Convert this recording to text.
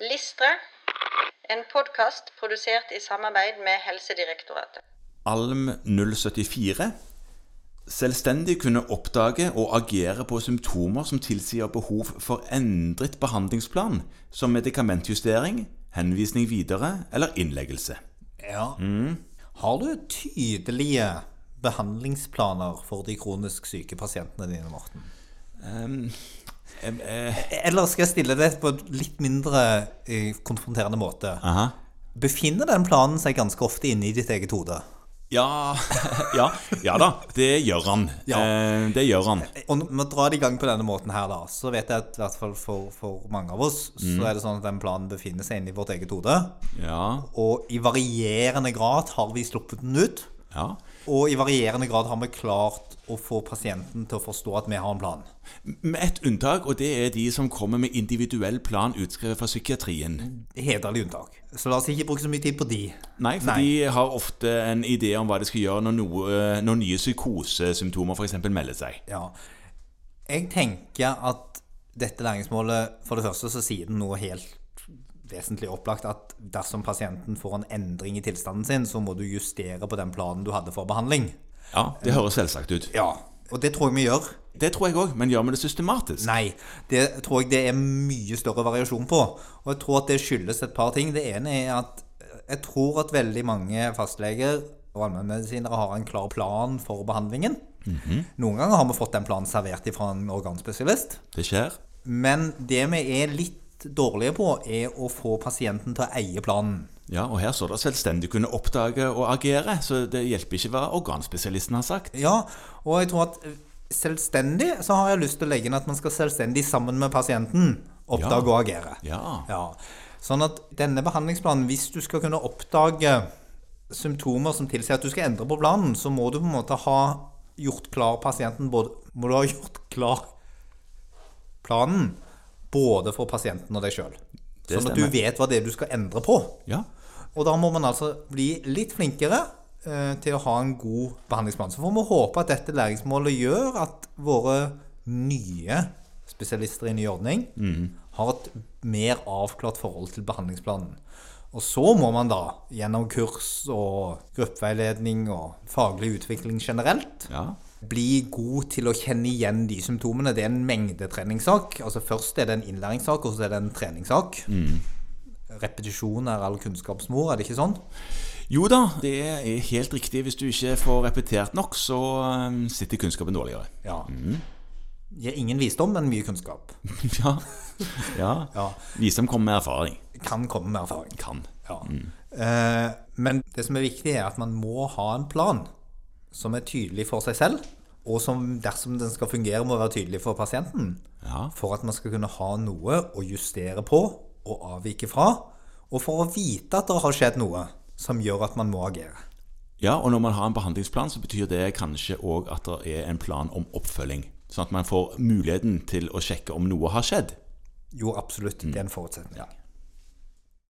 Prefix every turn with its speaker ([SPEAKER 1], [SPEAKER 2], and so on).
[SPEAKER 1] Listre, en podkast produsert i samarbeid med Helsedirektoratet.
[SPEAKER 2] Alm 074 selvstendig kunne oppdage og agere på symptomer som tilsier behov for endret behandlingsplan, som medikamentjustering, henvisning videre eller innleggelse.
[SPEAKER 3] Ja. Har du tydelige behandlingsplaner for de kronisk syke pasientene dine, Morten?
[SPEAKER 2] Eh,
[SPEAKER 3] Eller skal jeg stille det på en litt mindre eh, konfronterende måte?
[SPEAKER 2] aha.
[SPEAKER 3] Befinner den planen seg ganske ofte inne i ditt eget hode?
[SPEAKER 2] Ja, ja, ja da, det gjør han.
[SPEAKER 3] Ja.
[SPEAKER 2] Eh, det gjør han.
[SPEAKER 3] Og når man drar det i gang på denne måten her, da, så vet jeg at i hvert fall for, for mange av oss, så er det sånn at den planen befinner seg inne i vårt eget hode.
[SPEAKER 2] Ja,
[SPEAKER 3] Og i varierende grad har vi sluppet den ut.
[SPEAKER 2] Ja.
[SPEAKER 3] Og i varierende grad har vi klart å få pasienten til å forstå at vi har en plan.
[SPEAKER 2] Med ett unntak, og det er de som kommer med individuell plan utskrevet fra psykiatrien.
[SPEAKER 3] Hederlig unntak. Så la oss ikke bruke så mye tid på de.
[SPEAKER 2] Nei, for
[SPEAKER 3] Nei.
[SPEAKER 2] de har ofte en idé om hva de skal gjøre når, noe, når nye psykosesymptomer f.eks. melder seg.
[SPEAKER 3] Ja. Jeg tenker at dette læringsmålet For det første så sier den noe helt vesentlig opplagt at dersom pasienten får en endring i tilstanden sin, så må du justere på den planen du hadde for behandling.
[SPEAKER 2] Ja, Det høres selvsagt ut.
[SPEAKER 3] Ja. Og det tror jeg vi gjør.
[SPEAKER 2] Det tror jeg òg, men gjør vi det systematisk?
[SPEAKER 3] Nei, det tror jeg det er mye større variasjon på. Og jeg tror at det skyldes et par ting. Det ene er at jeg tror at veldig mange fastleger og allmennmedisinere har en klar plan for behandlingen. Noen ganger har vi fått den planen servert fra en organspesialist.
[SPEAKER 2] Det skjer.
[SPEAKER 3] Men det vi er litt dårlige på, er å få pasienten til å eie planen.
[SPEAKER 2] Ja, og her står det selvstendig kunne oppdage og agere, så det hjelper ikke hva organspesialisten har sagt.
[SPEAKER 3] Ja, og jeg tror at selvstendig så har jeg lyst til å legge inn at man skal selvstendig sammen med pasienten oppdage
[SPEAKER 2] Ja.
[SPEAKER 3] og agere.
[SPEAKER 2] Ja.
[SPEAKER 3] Ja, Sånn at denne behandlingsplanen, hvis du skal kunne oppdage symptomer som tilsier at du skal endre på planen, så må du på en måte ha gjort klar pasienten både, Må du ha gjort klar planen både for pasienten og deg sjøl. Sånn at du vet hva det er du skal endre på.
[SPEAKER 2] Ja.
[SPEAKER 3] Og da må man altså bli litt flinkere eh, til å ha en god behandlingsplan. Så får vi håpe at dette læringsmålet gjør at våre nye spesialister i ny ordning har et mer avklart forhold til behandlingsplanen. Og så må man da, gjennom kurs og gruppeveiledning og faglig utvikling generelt,
[SPEAKER 2] ja.
[SPEAKER 3] Bli god til å kjenne igjen de symptomene. Det er en mengdetreningssak. Altså Først er det en innlæringssak, og så er det en treningssak. Repetisjon er all kunnskapsmor, er det ikke sånn?
[SPEAKER 2] Jo da, det er helt riktig. Hvis du ikke får repetert nok, så um, sitter kunnskapen dårligere.
[SPEAKER 3] Ja. Gir ingen visdom, men mye kunnskap.
[SPEAKER 2] ja. ja.
[SPEAKER 3] Ja.
[SPEAKER 2] Visdom kommer med erfaring.
[SPEAKER 3] Kan komme med erfaring.
[SPEAKER 2] Kan.
[SPEAKER 3] Ja. Eh, men det som er viktig, er at man må ha en plan som er tydelig for seg selv, og som dersom den skal fungere, må være tydelig for pasienten.
[SPEAKER 2] Ja.
[SPEAKER 3] For at man skal kunne ha noe å justere på og avvike fra, og for å vite at det har skjedd noe som gjør at man må agere.
[SPEAKER 2] Ja, og når man har en behandlingsplan, så betyr det kanskje òg at det er en plan om oppfølging. Sånn at man får muligheten til å sjekke om noe har skjedd.
[SPEAKER 3] Jo, absolutt. Det er en forutsetning.